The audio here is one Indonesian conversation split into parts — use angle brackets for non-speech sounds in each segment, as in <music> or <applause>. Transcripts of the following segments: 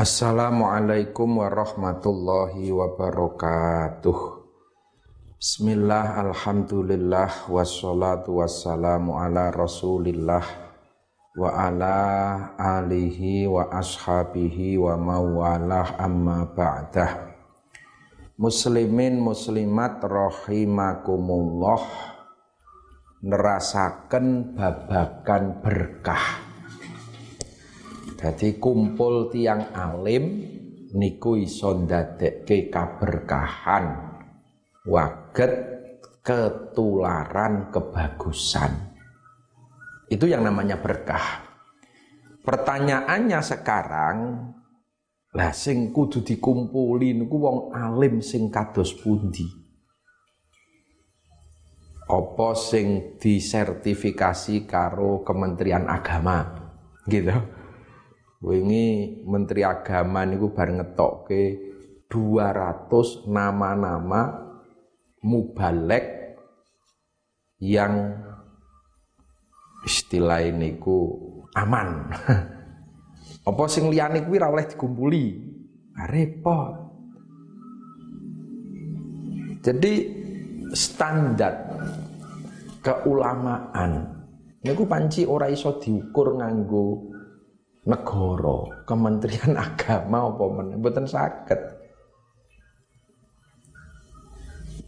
Assalamualaikum warahmatullahi wabarakatuh. Bismillah, Alhamdulillah, wassalatu wassalamu ala rasulillah Wa ala alihi wa ashabihi wa mawalah amma ba'dah. Muslimin muslimat rahimakumullah Nerasakan babakan berkah jadi kumpul tiang alim niku iso ndadekke kaberkahan waget ketularan kebagusan. Itu yang namanya berkah. Pertanyaannya sekarang lah sing kudu dikumpuli niku wong alim sing kados pundi? Apa sing disertifikasi karo Kementerian Agama? Gitu wingi Menteri Agama niku bar ngetokke 200 nama-nama mubalek yang istilah niku aman. <laughs> Apa sing liyane kuwi ora oleh dikumpuli? Nah, repot. Jadi standar keulamaan niku panci ora iso diukur nganggo negara, Kementerian <laughs> Agama apa meneh mboten saged.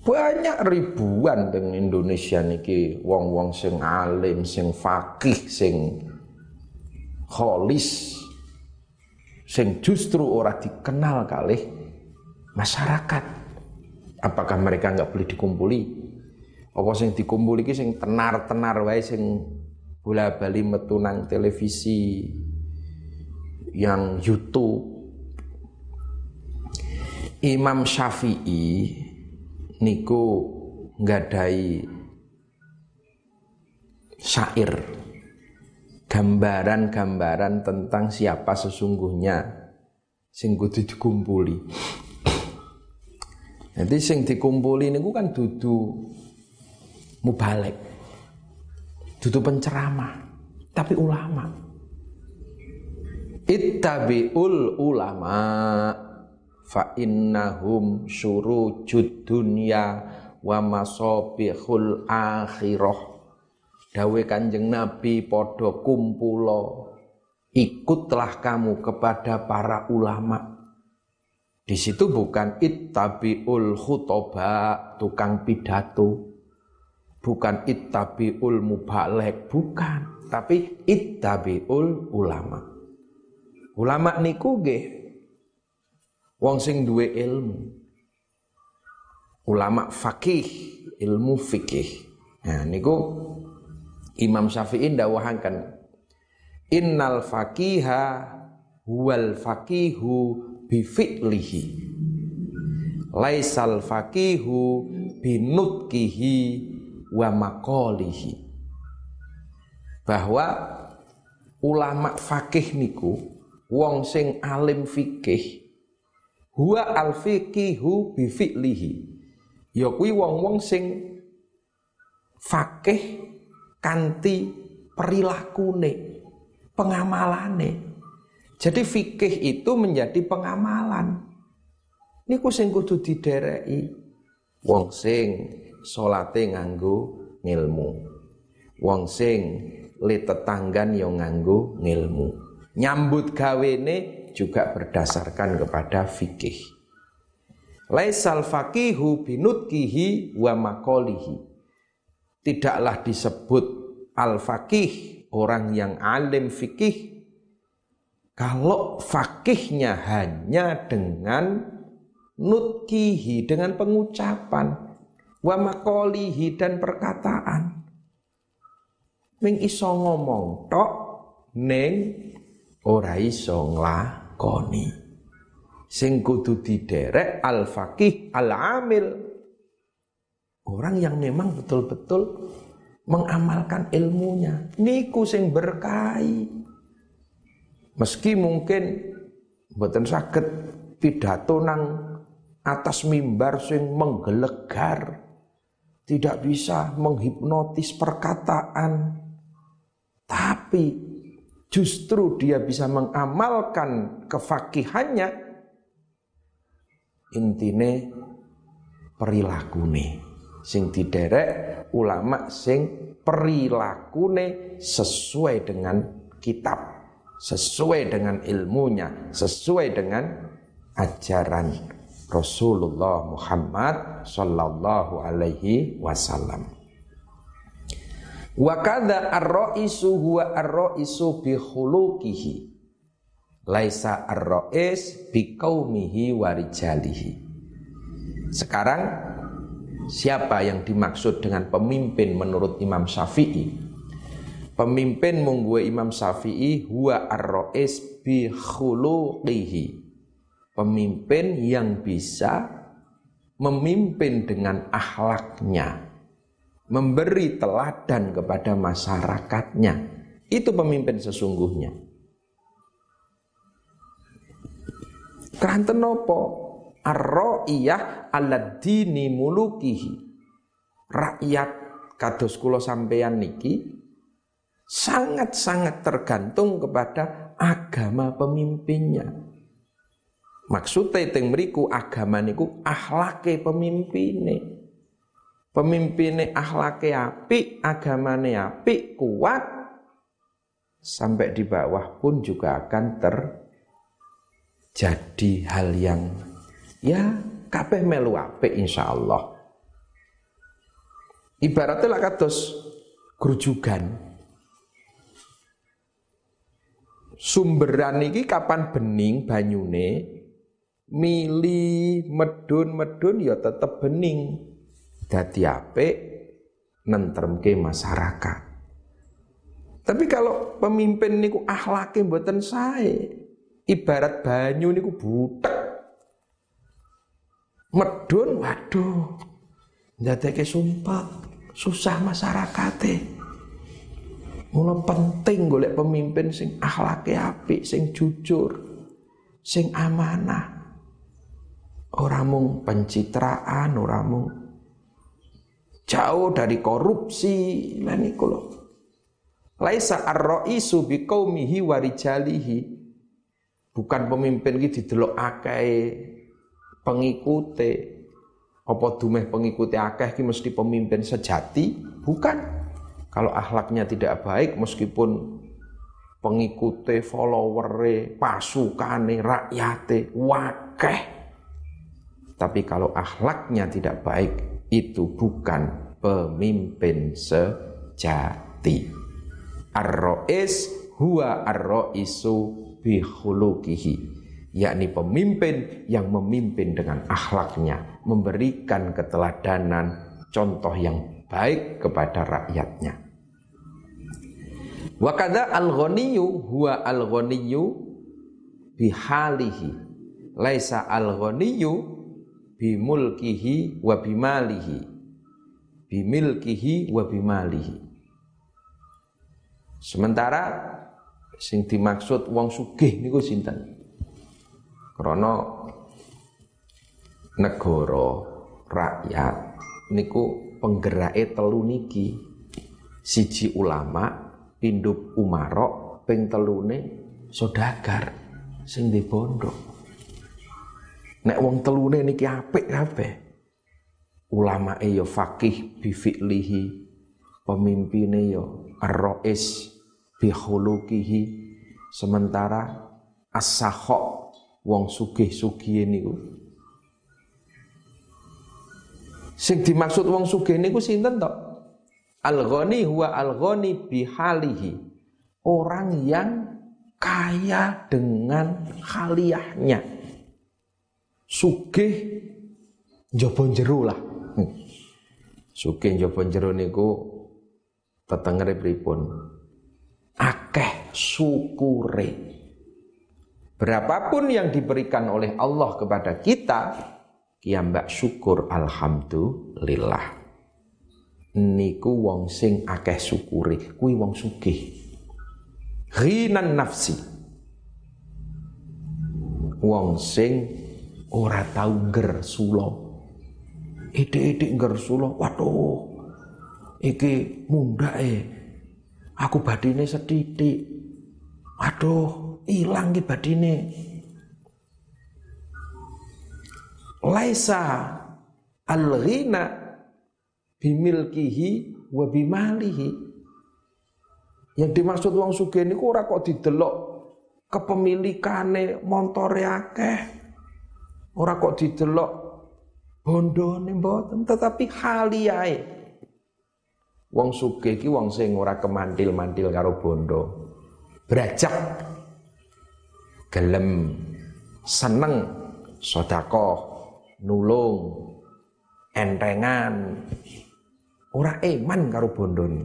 Banyak ribuan teng Indonesia niki wong-wong sing alim, sing fakih, sing kholis sing justru ora dikenal kali masyarakat. Apakah mereka nggak boleh dikumpuli? Apa sing dikumpuli ki sing tenar-tenar wae sing bola-bali metu nang televisi, yang YouTube Imam Syafi'i niku ngadai syair gambaran-gambaran tentang siapa sesungguhnya sing kudu dikumpuli. Nanti sing dikumpuli niku kan dudu mubalek. Dudu penceramah, tapi ulama ittabi'ul ulama fa innahum syurujud dunya wa masabihul akhirah. Dawe kanjeng nabi podo kumpulo ikutlah kamu kepada para ulama. Di situ bukan ittabiul khutoba tukang pidato. Bukan ittabiul mubalek bukan. Tapi ittabiul ulama Ulama niku nggih wong sing duwe ilmu. Ulama fakih, ilmu fikih. Nah niku Imam Syafi'i dawahaken Innal fakiha wal fakihu bi fi'lihi. Laisal fakihu binutkihi wa maqalihi. Bahwa ulama fakih niku wong sing alim fikih huwa al fiqihu bi fi'lihi ya kuwi wong-wong sing fakih kanthi perilakune pengamalane. Jadi fikih itu menjadi pengamalan. Niku sing kudu didereki wong sing salate nganggo ngilmu. Wong sing le tetanggan yo ya nganggo ngilmu nyambut gawene juga berdasarkan kepada fikih. Laisal faqihu binutkihi wa makolihi. Tidaklah disebut al-faqih, orang yang alim fikih, kalau fakihnya hanya dengan nutkihi, dengan pengucapan, wa makolihi dan perkataan. Ming ngomong tok, neng ora iso nglakoni. Sing kudu diderek al-faqih al-amil. Orang yang memang betul-betul mengamalkan ilmunya. Niku sing berkahi. Meski mungkin mboten saged pidato nang atas mimbar sing menggelegar. Tidak bisa menghipnotis perkataan. Tapi justru dia bisa mengamalkan kefakihannya intine perilakune sing diderek ulama sing perilakune sesuai dengan kitab sesuai dengan ilmunya sesuai dengan ajaran Rasulullah Muhammad sallallahu alaihi wasallam. Wa kadza ar-ra'isu huwa ar-ra'isu bi khuluqihi. Laisa ar-ra'is bi qaumihi wa rijalihi. Sekarang siapa yang dimaksud dengan pemimpin menurut Imam Syafi'i? Pemimpin mungguwe Imam Syafi'i huwa ar-ra'is bi khuluqihi pemimpin yang bisa memimpin dengan akhlaknya, memberi teladan kepada masyarakatnya. Itu pemimpin sesungguhnya. Keranten nopo? Ar-ra'iyah ala dini mulukihi. Rakyat kados kula sampeyan niki sangat-sangat tergantung kepada agama pemimpinnya. Maksudnya teng mriku agama niku akhlake pemimpine. Pemimpine akhlake apik, agamane apik, kuat sampai di bawah pun juga akan terjadi hal yang ya kabeh melu apik insyaallah. Ibaratnya lah kados grujugan. Sumberan iki kapan bening banyune mili medun-medun ya tetep bening dadi apik nentremke masyarakat. Tapi kalau pemimpin niku akhlake mboten sae ibarat banyu niku butek. Medun waduh ndadeke sumpah susah masyarakate. Mula penting golek pemimpin sing akhlake apik, sing jujur, sing amanah. Orang mung pencitraan, orang mung jauh dari korupsi lan iku lho. Laisa ar-raisu biqaumihi wa rijalihi. Bukan pemimpin iki didelok akeh pengikute. Apa dumeh pengikuti akeh ki mesti pemimpin sejati? Bukan. Kalau akhlaknya tidak baik meskipun pengikute, followere, pasukane, rakyate, wakeh tapi kalau akhlaknya tidak baik, itu bukan pemimpin sejati. Ar-ro'is huwa ar-ro'isu bihulukihi. Yakni pemimpin yang memimpin dengan akhlaknya. Memberikan keteladanan, contoh yang baik kepada rakyatnya. Wakada al-ghaniyu huwa al-ghaniyu bihalihi. Laisa al-ghaniyu bimulkihi wa bimalihi bimilkihi wa bimalihi. Sementara sing dimaksud wong sugih niku sinten? Krana negara rakyat niku penggerake telu niki. Siji ulama pinduk umarok ping telune sodagar sing di pondok. Nek wong telune niki apik kabeh. Ulama ya fakih bi fi'lihi, pemimpine ya ar-rais bi khuluqihi. Sementara as-sakha wong sugih-sugih niku. Sing dimaksud wong sugih niku sinten to? Al-ghani huwa al-ghani bi halihi. Orang yang kaya dengan haliahnya sugih njaba jero lah. Sugih njaba jero niku tetengere pripun? Akeh syukure. Berapapun yang diberikan oleh Allah kepada kita, kiambak syukur alhamdulillah. Niku wong sing akeh syukure, kuwi wong sugih. Ghinan nafsi. Wong sing ora tahu ger sulo. Ide-ide ger sulo, waduh. Iki munda eh. Aku badine setitik. Aduh, ilang ki badine. Laisa al-ghina bimilkihi wa bimalihi. Yang dimaksud wong sugih niku ora kok didelok kepemilikane montore akeh. Ora kok didelok bondone mboten, tetapi haliae. Wong sugih iki wong sing ora kemandil-mandil karo bondo. Brajak gelem seneng sedekah nulung, entengan. Ora eman karo bondone.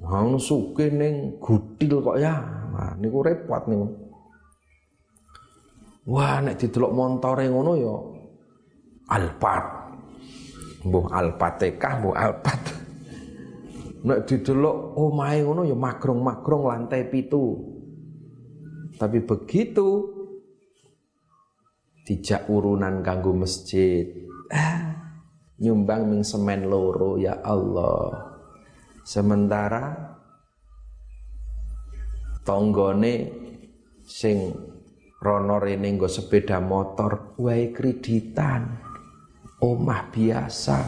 Wong sugih ning gutil kok ya. Nah, niku repot niku. Wah, nek didelok montore ngono ya Alphard. Mbuh Alphatekah, mbuh Alphard. Nek didelok omahe ngono ya magrong-magrong lantai pitu. Tapi begitu dijak urunan kanggo masjid ah, nyumbang ming semen loro ya Allah sementara tonggone sing rono rene nggo sepeda motor wae kreditan omah biasa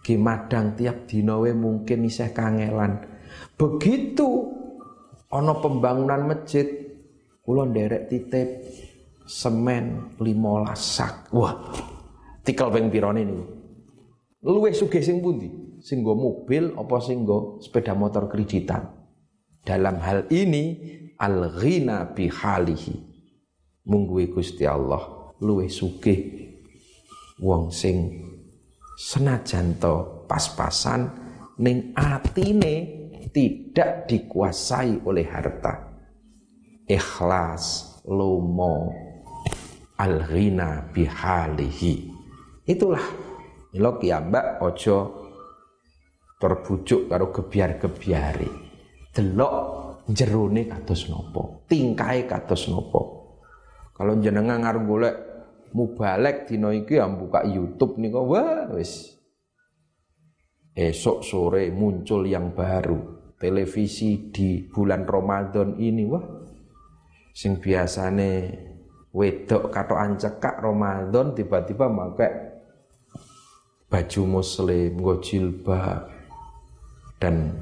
gimadang tiap dinawe mungkin isih kangelan begitu ana pembangunan masjid kula nderek titip semen 15 sak. Wah, tikel ping pirane niku. Luwih sing pundi? Sing mobil apa sing sepeda motor kreditan? Dalam hal ini al-ghina bihalihi. Mungguwe Gusti Allah luwih sugih wong sing senajan to pas-pasan ning atine tidak dikuasai oleh harta. Ikhlas, lomo, al-ghina bihalihi. Itulah mila kiambak ojo terbujuk karo gebiar-gebiare. Delok jerone kados nopo, tingkae kados nopo. Kalau jenengan ngarep golek mubalek dina iki ya buka YouTube nika wah wis esok sore muncul yang baru televisi di bulan Ramadan ini wah sing biasane wedok katokan cekak Ramadan tiba-tiba pakai baju muslim, nggo jilbab dan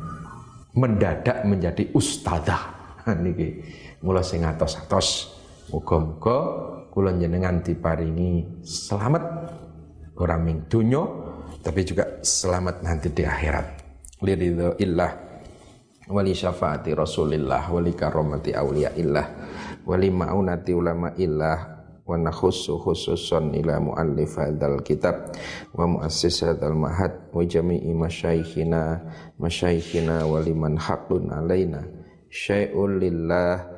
mendadak menjadi ustadzah. <laughs> Niki mula sing atos-atos. Muga-muga kula jenengan diparingi selamat ora ming donya tapi juga selamat nanti di akhirat. Liridho illah wali syafaati Rasulillah wali karomati aulia illah wali ma'unati ulama illah wa nakhussu khususan ila muallif hadzal kitab wa muassis hadzal mahad wa jami'i masyaikhina masyaikhina wa liman haqqun alaina syai'un lillah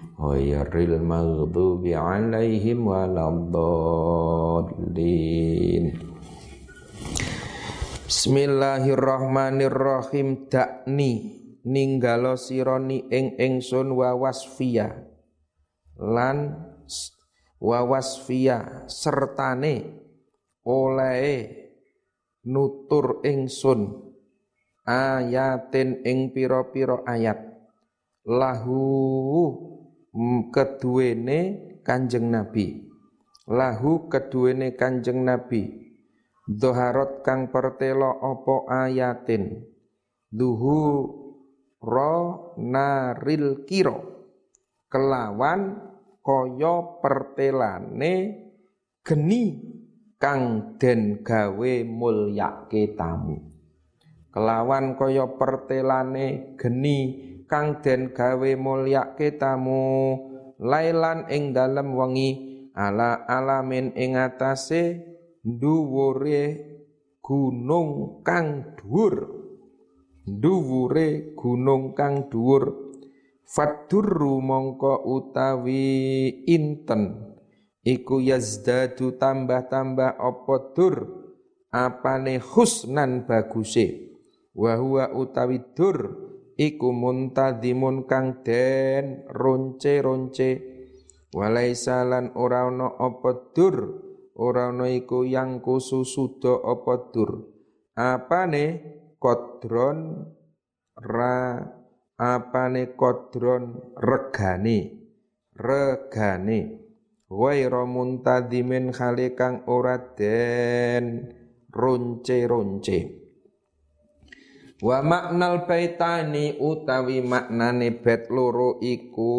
ghairil maghdubi 'alaihim waladdallin. Bismillahirrahmanirrahim. Dakni ninggalo sironi ing ingsun wa wasfiyah lan wawasfiya sertane oleh nutur ingsun ayatin ing pira-pira ayat. Lahu keduwene Kanjeng Nabi. Lahu keduwene Kanjeng Nabi. Doharot kang pertelo opo ayatin? Duhu ro naril kiro kelawan kaya pertelane geni kang den gawe mulyake tamu. Kelawan kaya pertelane geni kang den gawe mulyake tamu lailan ing dalem wengi ala alamin ing atase dhuwure gunung kang dhuwur. Dhuwure gunung kang dhuwur. Fadurru mongko utawi inten. Iku yazdadu tambah-tambah apa dur? Apane husnan baguse? Wa huwa utawi dur iku muntadimun kang den ronce-ronce. Walaisa lan ora ana apa dur. Ora ana iku yang kususuda apa dur. Apane kodron ra apane kodron regane regane. Waira muntadimin khali kang ora den ronce-ronce wa maknal baitani utawi maknane bet loro iku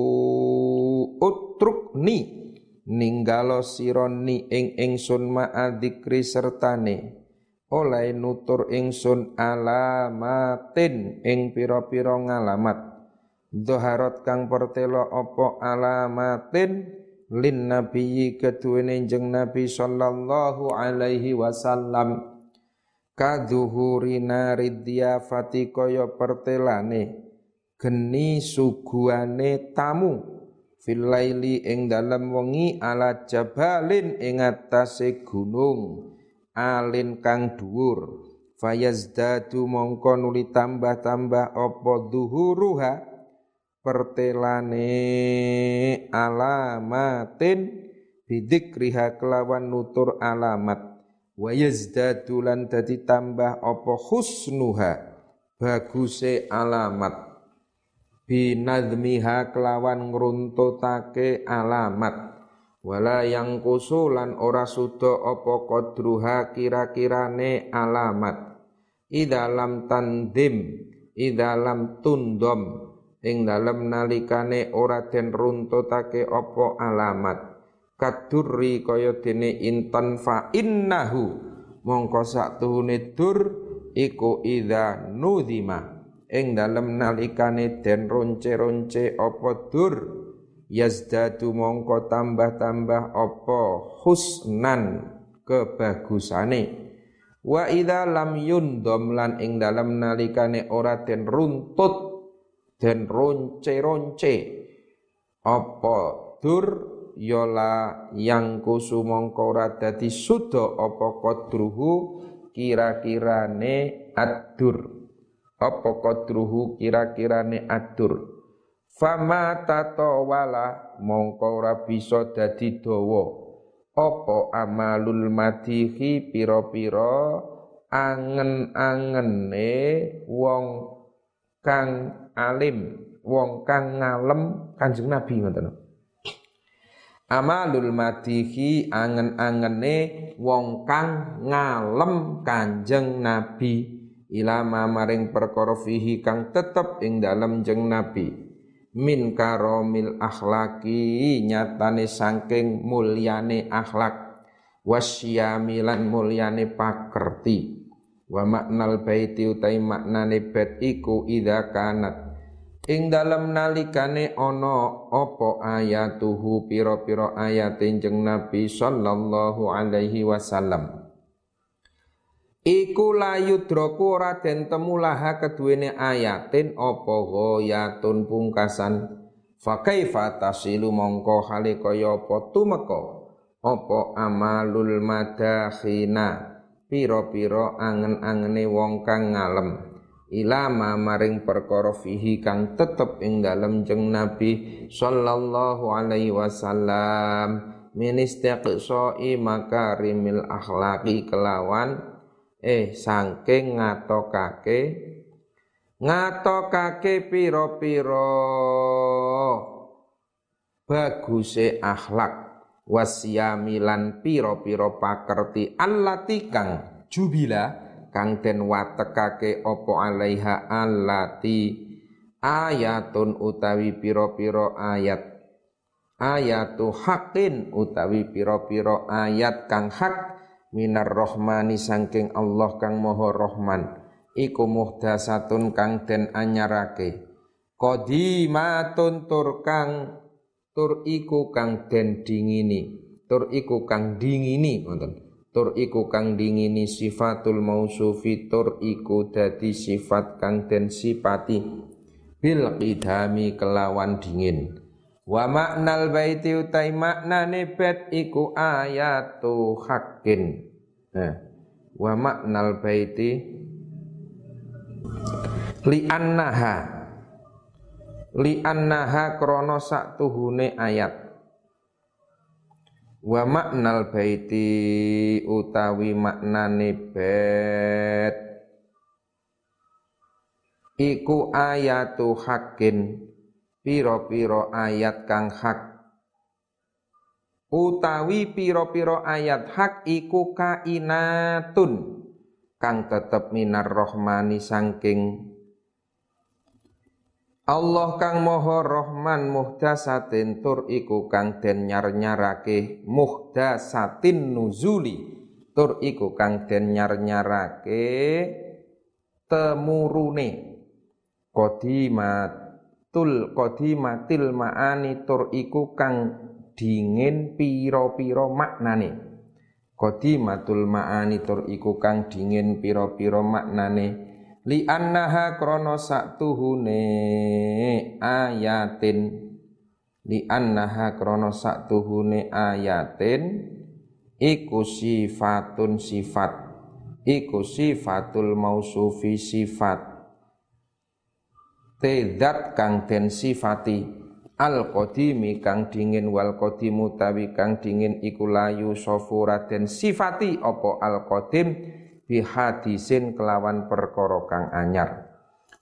utrukni ninggalo sironi ing ingsun ma'adzikri sertane. Oleh nutur ingsun alamatin ing pira-pira ngalamat. Doharot kang pertelo opo alamatin? Lin nabiyyi keduwene jeng Nabi sallallahu alaihi wasallam kaduhuri fati kaya pertelane. Geni suguhane tamu. Filaili ing dalem wengi ala jabalin ing atase gunung. Alin kang dhuwur. Fayazdadu mongko nuli tambah-tambah apa duhuruha pertelane alamatin. Bidikriha kelawan nutur alamat wa yazdadu lan dadi tambah apa husnuha baguse alamat. Binadmiha kelawan ngruntutake alamat. Wala yang kusulan ora sudo opo kodruha kira-kirane alamat. Idalam tandim idalam tundom ing dalam nalikane ora den runtutake opo alamat kadurri kaya dene intan fa innahu. Mongko sak tuhune dur iku idza nudhima ing dalam nalikane den ronce-ronce opo dur? Yazdadu mongko tambah-tambah apa? Husnan kebagusane. Wa idza lam yundom lan ing dalam nalikane ora den runtut den ronce-ronce apa dur yola yang kusu mongko ora dadi suda apa qadruhu kira-kirane adur. Apa qadruhu kira-kirane adur? Fama tato wala mongko ora dadi dawa. Apa amalul madihi pira-pira angen-angene wong kang alim wong kang ngalem Kanjeng Nabi ngoten Amalul madihi angen-angene wong kang ngalem Kanjeng Nabi. Ilama maring perkara fihi kang tetep ing dalem jeng Nabi. Min karomil akhlaki nyatane saking mulyane akhlak. Wasyamilan mulyane pakerti. Wa maknal baiti utai maknane bait iku idza kanat ing dalem nalikane ana apa ayatuhu pira-pira ayat jeneng Nabi sallallahu alaihi wasallam? Iku layu droku ora den temu ayatin apa ghayatun pungkasan. Fa kaifa tasilu mongko hale kaya apa tumeka? Apa amalul madakhina? Pira-pira angen-angene wong kang ngalem ilama maring perkara fihi kang tetep ing dalem jeng Nabi sallallahu alaihi wasallam. Min istiqsa'i makarimil akhlaqi kelawan eh saking ngatokake ngatokake pira-pira baguse akhlak wasyamilan pira-pira pakerti allati kang jubila kang den watekake apa alaiha allati ayatun utawi pira-pira ayat. Ayatu hakin utawi pira-pira ayat kang hak minar rohmani sangking Allah kang moho rohman. Iku muhdasatun kang den anyarake. Qadimatun tur kang tur iku kang den dingini. Tur iku kang dingini ngoten tur iku kang dingini sifatul mausufi tur iku dadi sifat kang den sipati. Bil qidami kelawan dingin. Wa maknal baiti utai maknane bet iku ayatu hakin. Nah, wa maknal baiti li annaha li annaha krana sak tuhune ayat wa maknal baiti utawi maknane bet iku ayatu hakin piro-piro ayat kang hak. Utawi piro-piro ayat hak iku kainatun. Kang tetep minar rohmani sangking Allah kang moho rohman muhdasatin tur iku kang den nyar-nyarake muhdasatin nuzuli. Tur iku kang den nyar-nyarake temurune. Kodimat tul qadimatil ma'ani tur iku kang dingin pira-pira maknane. Qadimatul ma'ani tur iku kang dingin pira-pira maknane li annaha krana saktuhune ayatin. Li annaha krana saktuhune ayatin. Iku sifatun sifat. Iku sifatul mausufi sifat. Tedat kang den sifati. Al qadimi kang dingin wal qadimu tawi kang dingin iku layu sofura den sifati opo al qadim bi hadisin kelawan perkara kang anyar.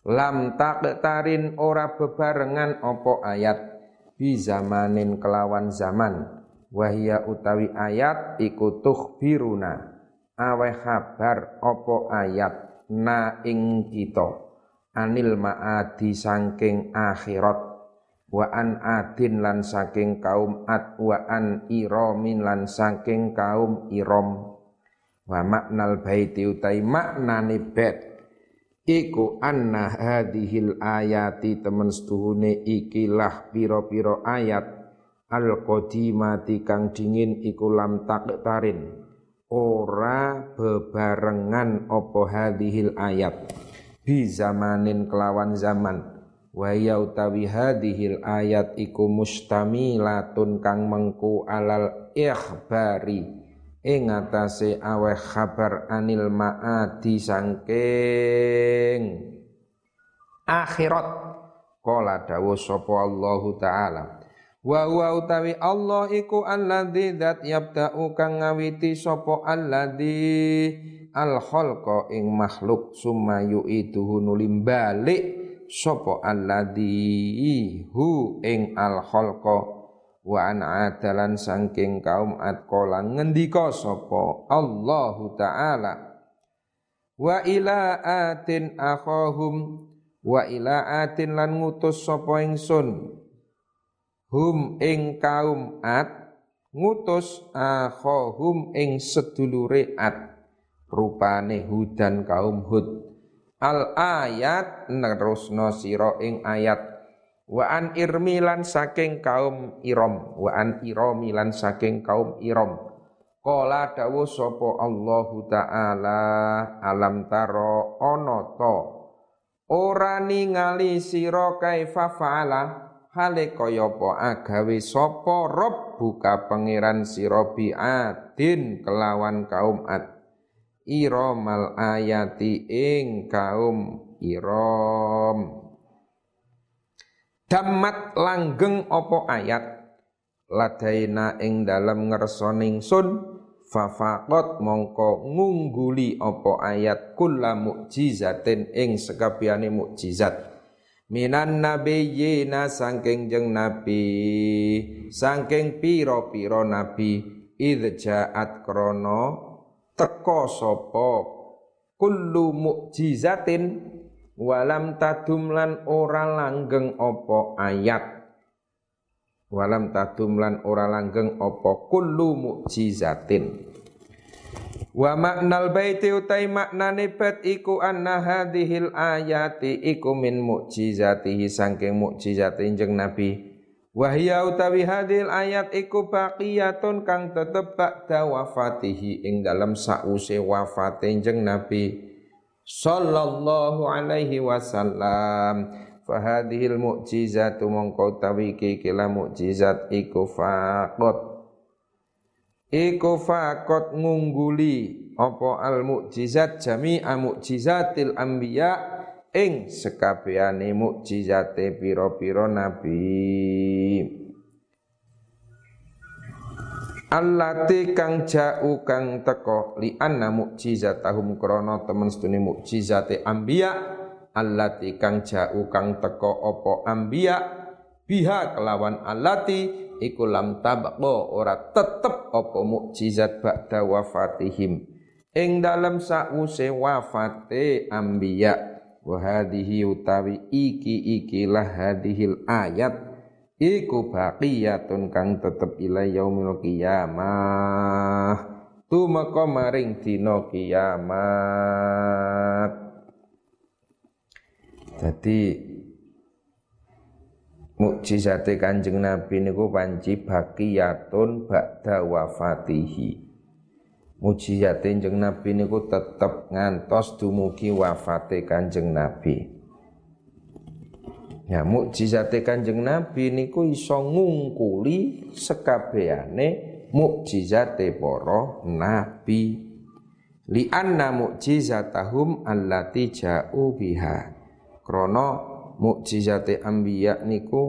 Lam tarin ora bebarengan opo ayat. Bi zamanin kelawan zaman. Wahia utawi ayat iku biruna aweh kabar opo ayat na ing kita. Anil ma'adi sangking akhirat. Wa an adin lan saking kaum ad wa an iromin lan saking kaum irom wa maknal baiti utai maknane bet iku anna hadhil ayati temen setuhune ikilah piro-piro ayat. Al qadimati kang dingin iku lam taktarin ora bebarengan opo hadhil ayat. Bi zamanin kelawan zaman. Wa ya utawi ayat iku mustamilatun kang mengku alal ikhbari ing atase aweh kabar anil maadi sangking akhirat. Qala dawu sapa Allah taala. Wa huwa utawi Allah iku alladzi dzat yabda'u kang ngawiti sapa alladzi al khalqa ing makhluk. Summa yu'iduhu nulim balik sapa alladhi hu ing al khalqa wa an adalan saking kaum atqala ngendika sapa? Allahu taala. Wa ila atin akhahum. Wa ila atin lan ngutus sapa ingsun. Hum ing kaum at ngutus akhahum ing sedulure at rupane hudan kaum hud. Al ayat nerusno sira ing ayat wa an irmilan saking kaum irom. Wa an iromilan saking kaum irom. Kala dawuh sapa Allahu taala alam taro ana ta? Ora ningali sira kaifa faala hale kaya apa agawe rob buka pangeran sira biadin kelawan kaum ad. Iramal ayati ing kaum iram damat langgeng opo ayat? Ladaina ing dalam ngersoning sun fafaqat mongko ngungguli opo ayat kulla mukjizatin ing sekabiane mukjizat. Minan nabiyina sangking jeng nabi sangking piro-piro nabi idjaat krono teko sapa kullu mukjizatin walam tadum lan ora langgeng apa ayat. Walam tadum lan ora langgeng apa kullu mukjizatin Wa maknal baiti utai maknane bait iku anna hadhil ayati iku min mukjizatihi saking mukjizate jeng Nabi. Wahya utawi hadil ayat iku baqiyatun kang tetep ba'da wafatihi ing dalam sause wafate jeng Nabi sallallahu alaihi wasallam. Fahadhil mu'jizatu mongko utawi iki kila mukjizat iku faqat. Iku faqat ngungguli apa al mukjizat jami'a mukjizatil anbiya ing sekabehane mukjizate pira-pira nabi Allati kang ja'u kang teko li anna mu'jizatahum krana temen setune mu'jizate anbiya allati kang ja'u kang teko opo anbiya biha kelawan allati iku lam tabaqo ora tetep opo mukjizat ba'da wafatihim. Ing dalam sause wafate anbiya wa utawi iki ikilah hadhil ayat iku baqiyatun kang tetep ila yaumil qiyamah. Tumeka maring dina kiamat. Jadi mukjizate Kanjeng Nabi niku panci baqiyatun ba'da wafatihi. Mukjizate Kanjeng Nabi niku tetep ngantos dumugi wafate Kanjeng Nabi Ya mukjizate Kanjeng Nabi niku iso ngungkuli sekabehane mukjizate para nabi. Li anna mukjizatahum allati ja'u biha. Krana mukjizate anbiya niku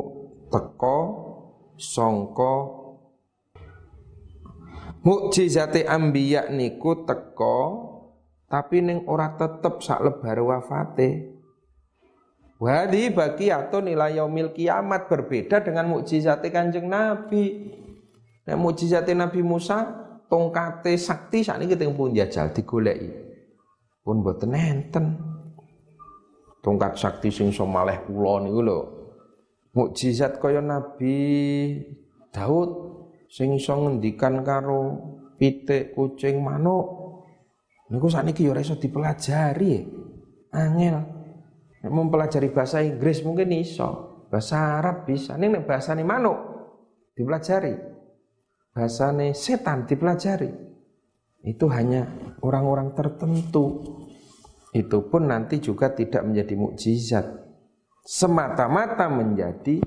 teka sangka mukjizate anbiya niku teka tapi ning ora tetep sak lebar wafate. Wadi atau nilai yaumil kiamat berbeda dengan mukjizat Kanjeng Nabi. Nah, mukjizat Nabi Musa tongkate sakti saat ini kita pun jajal digoleki. Pun boten enten. Tongkat sakti sing somaleh kula niku lho. Mukjizat kaya Nabi Daud sing iso ngendikan karo pitik, kucing, manuk. Niku sakniki ya ora iso dipelajari. Angel mempelajari bahasa Inggris mungkin iso, bahasa Arab bisa. Nih bahasa nih manuk dipelajari, bahasa nih setan dipelajari. Itu hanya orang-orang tertentu. Itu pun nanti juga tidak menjadi mukjizat. Semata-mata menjadi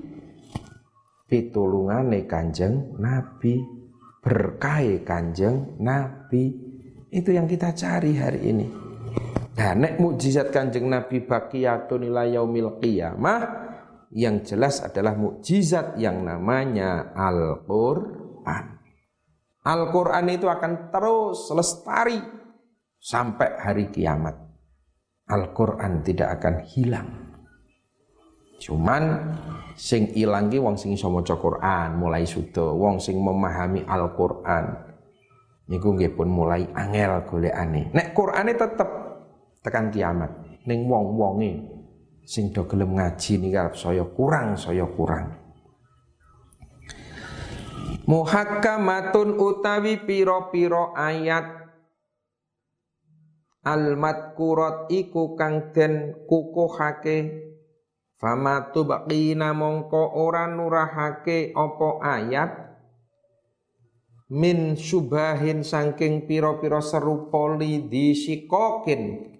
pitulungane kanjeng Nabi, berkah kanjeng Nabi. Itu yang kita cari hari ini. Nah, nek mukjizat Kanjeng Nabi baqiyatun ila yaumil qiyamah yang jelas adalah mukjizat yang namanya Al-Qur'an. Al-Qur'an itu akan terus lestari sampai hari kiamat. Al-Qur'an tidak akan hilang. Cuman sing ilang ki wong sing iso maca Quran mulai sudah wong sing memahami Al-Qur'an niku nggih pun mulai angel golekane. Nek Qur'ane tetep tekan kiamat. Ning wong-wonge sing do gelem ngaji niki arep saya kurang saya kurang. Muhakkamatun utawi piro-piro ayat. Al madkurat iku kang den kukuhake. Fama tubqina mongko ora nurahake opo ayat. Min subahin saking piro-piro serupa di sikokin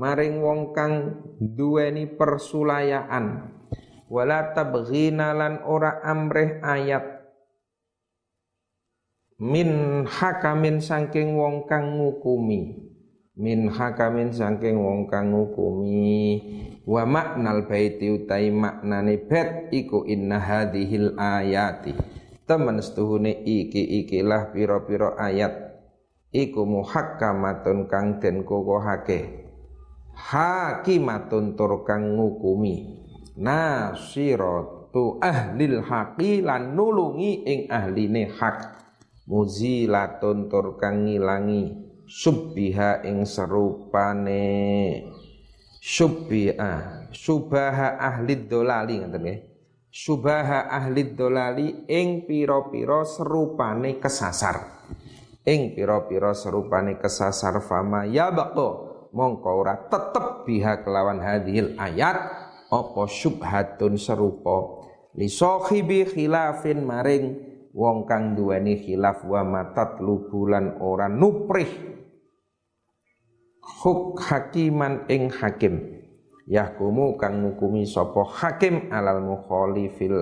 maring wong kang duweni persulayaan. Wala tabghina lan ora amreh ayat. Min hakamin saking wong kang ngukumi. Min hakamin saking wong kang ngukumi. Wa maknal baiti utai maknane bet iku inna hadhil ayati. Temen setuhune iki ikilah pira-pira ayat. Iku muhakkamatun kang den kokohake hakimatun tur kang ngukumi. Nasiratu ahlil haqi lan nulungi ing ahline hak. Muzilatun tur kang ngilangi subbiha ing serupane. Subbiha subaha ahli dolali ngoten nggih. Subaha ahli dolali ing pira-pira serupane kesasar. Ing pira-pira serupane kesasar fama ya baqo mongko ora tetep biha kelawan hadhil ayat apa syubhatun serupa? Li sahibi khilafin maring wong kang duweni khilaf wa matat lubulan ora nuprih. Huk hakiman ing hakim. Yahkumu kang ngukumi sapa hakim alal mukhalifil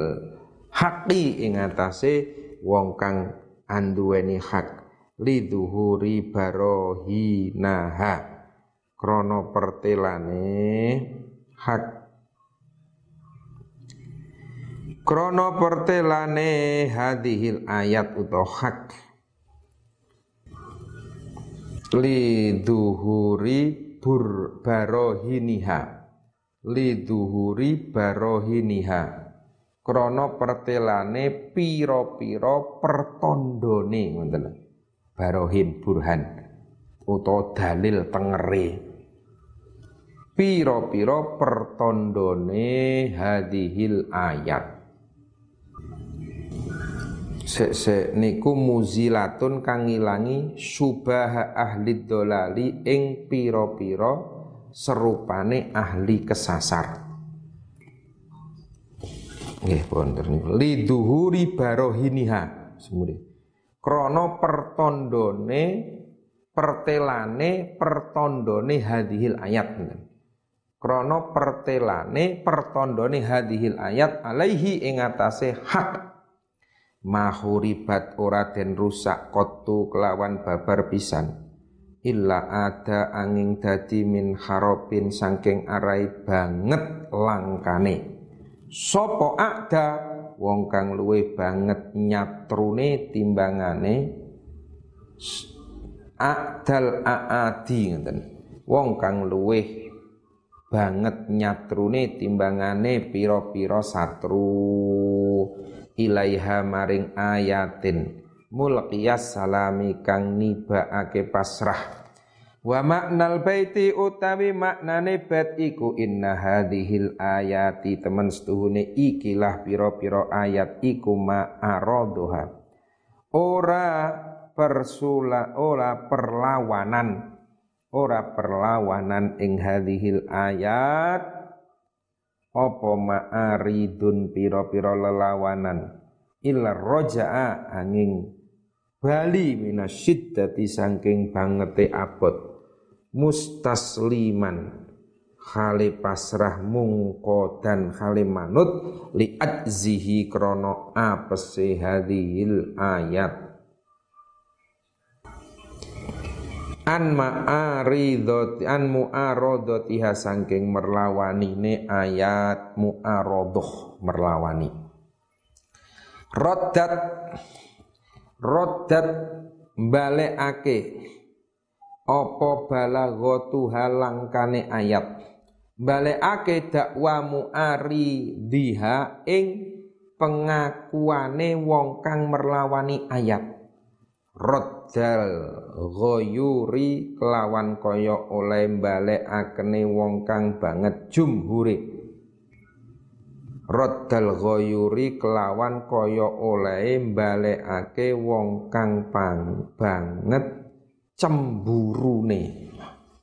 haqi ing atase wong kang anduweni hak. Liduhuri barohinaha krana pertelane hak. Krana pertelane hadhil ayat utawa hak. Liduhuri bur barohiniha liduhuri barohiniha. Krana pertelane pira-pira pertondone ngoten barohin burhan utawa dalil tengere pira-pira pertondone hadhil ayat Sek se niku muzilatun kang ngilangi subah ahli dolali ing pira-pira serupane ahli kesasar. Nggih wonten niku liduhuri barohiniha semudi. Krana pertondone pertelane pertondone hadhil ayat Krana pertelane pertondone hadhil ayat alaihi ing atase hak. Mahuribat ora den rusak kotu kelawan babar pisan. Illa ada angin dadi min harapin sangking arai banget langkane. Sopo ada wong kang luwe banget nyatrune timbangane adal aadi ngeten wong kang luwe banget nyatrune timbangane pira-pira satru. Ilaiha maring ayatin. Mulqiyas salami kang nibaake pasrah. Wa maknal baiti utawi maknane bait iku inna hadhil ayati. Temen setuhune ikilah pira-pira ayat iku ma'araduha ora persula ora perlawanan ora perlawanan ing hadhil ayat. Apa ma'aridun pira-pira lelawanan? Illa roja'a angin bali minasyiddati saking bangete abot. Mustasliman. Khali pasrah mungko dan khali manut. Li ajzihi krono apese hadhil ayat an ma'aridot an mu'aradatiha saking merlawanine ayat mu'aradah merlawani. Roddat roddat balekake apa balaghatu halangkane ayat? Balekake dakwa mu'aridiha ing pengakuane wong kang merlawani ayat Roddal ghoyuri kelawan kaya oleh akne wong kang banget jumhure. Roddal ghoyuri kelawan kaya oleh ake wong kang pang banget cemburune.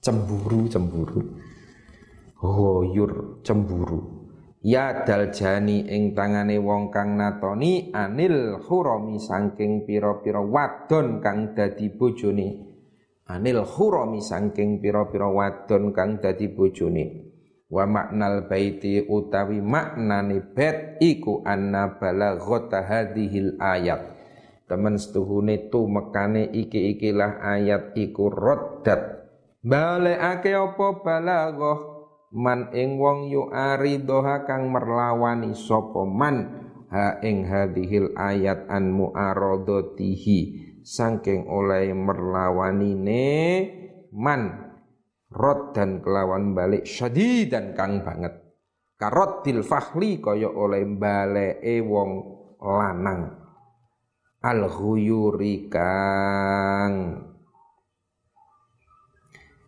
Cemburu cemburu. Ghoyur cemburu ya daljani ing tangane wong kang natoni anil hurami saking pira-pira wadon kang dadi bojone. Anil hurami saking pira-pira wadon kang dadi bojone. Wa maknal baiti utawi maknane bait iku anna balaghata hadhil ayat. Temen setuhune tu mekane iki-ikilah ayat iku roddat. Balekake apa balaghah man ing wong yu aridoha kang merlawani sapa man ha ing hadhil ayat an muaradatihi saking oleh merlawanine man. Rod dan kelawan balik syadidan kang banget. Karotil fahli kaya oleh baleke wong lanang. Al huyuri kang.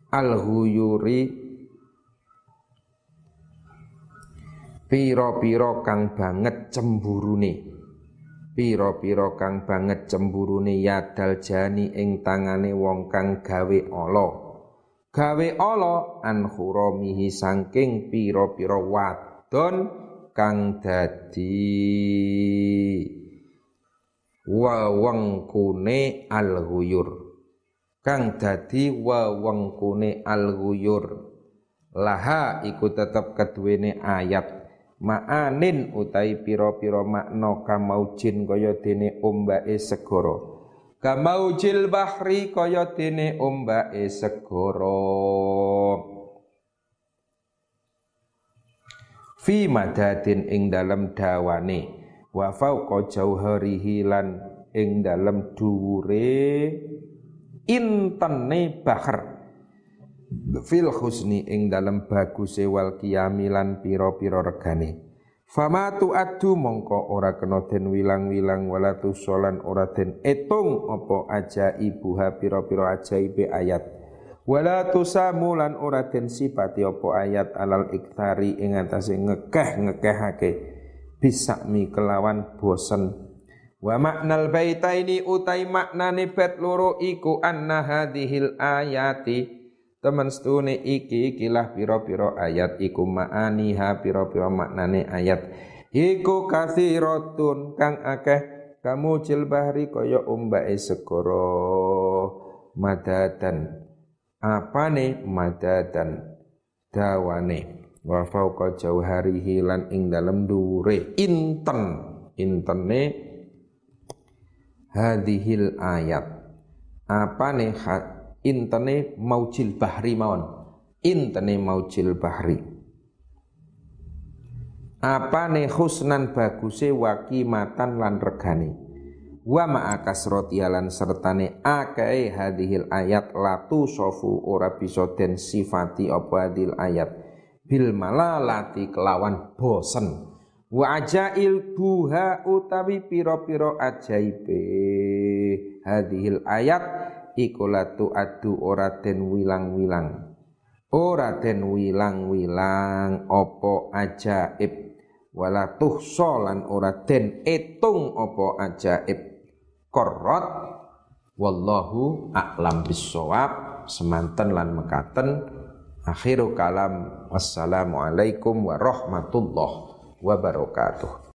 Al huyuri piro-piro kang banget cemburune. Piro-piro kang banget cemburune yadal jani ing tangane wong kang gawe ala. Gawe ala an khuramihi saking piro-piro wadon kang dadi wewengkune al-ghuyur. Kang dadi wewengkune al-ghuyur. Laha iku tetep keduwene ayat ma'anin utai piro-piro makna kamaujin kaya dene ombake segara. Kamaujil bahri kaya dene ombake segara. Fi madadin ing dalam dawane. Wa fauqa jauharihi lan ing dalam dhuwure. Intene bahar fil husni ing dalam baguse wal kiamilan piro-piro regane. Fama adu mongko ora kena den wilang-wilang wala solan ora den etung apa aja ibuha piro-piro ajaibe ayat. Wala tusamu lan ora den sipati apa ayat alal iktari ing atase ngekeh-ngekehake. Bisakmi kelawan bosen. Wa maknal baitaini utai maknane bet loro iku anna hadhil ayati teman stune iki ikilah piro-piro ayat. Iku ma'aniha piro-piro maknane ayat. Iku kathiratun kang akeh kamu bahri kaya umbae segara. Madadan. Apane? Madadan. Dawane. Wa fauqa jauharihi lan ing dalem dhuwure. Inten. Intene hadhil ayat. Apane intene maujil bahri mawon. Intene maujil bahri. Apane husnan baguse wakimatan lan regane? Wa ma'akas rotialan sertane akai hadhil ayat latu sofu ora bisa den sifati apa hadil ayat. Bil malalati kelawan bosen. Wa ajail buha utawi piro-piro ajaibe hadhil ayat iku latu adu ora den wilang-wilang. Ora den wilang-wilang opo ajaib? Wala tuhsolan ora den etung opo ajaib. Korot wallahu a'lam bisawab semanten lan mekaten. Akhiru kalam wassalamualaikum warahmatullahi wabarakatuh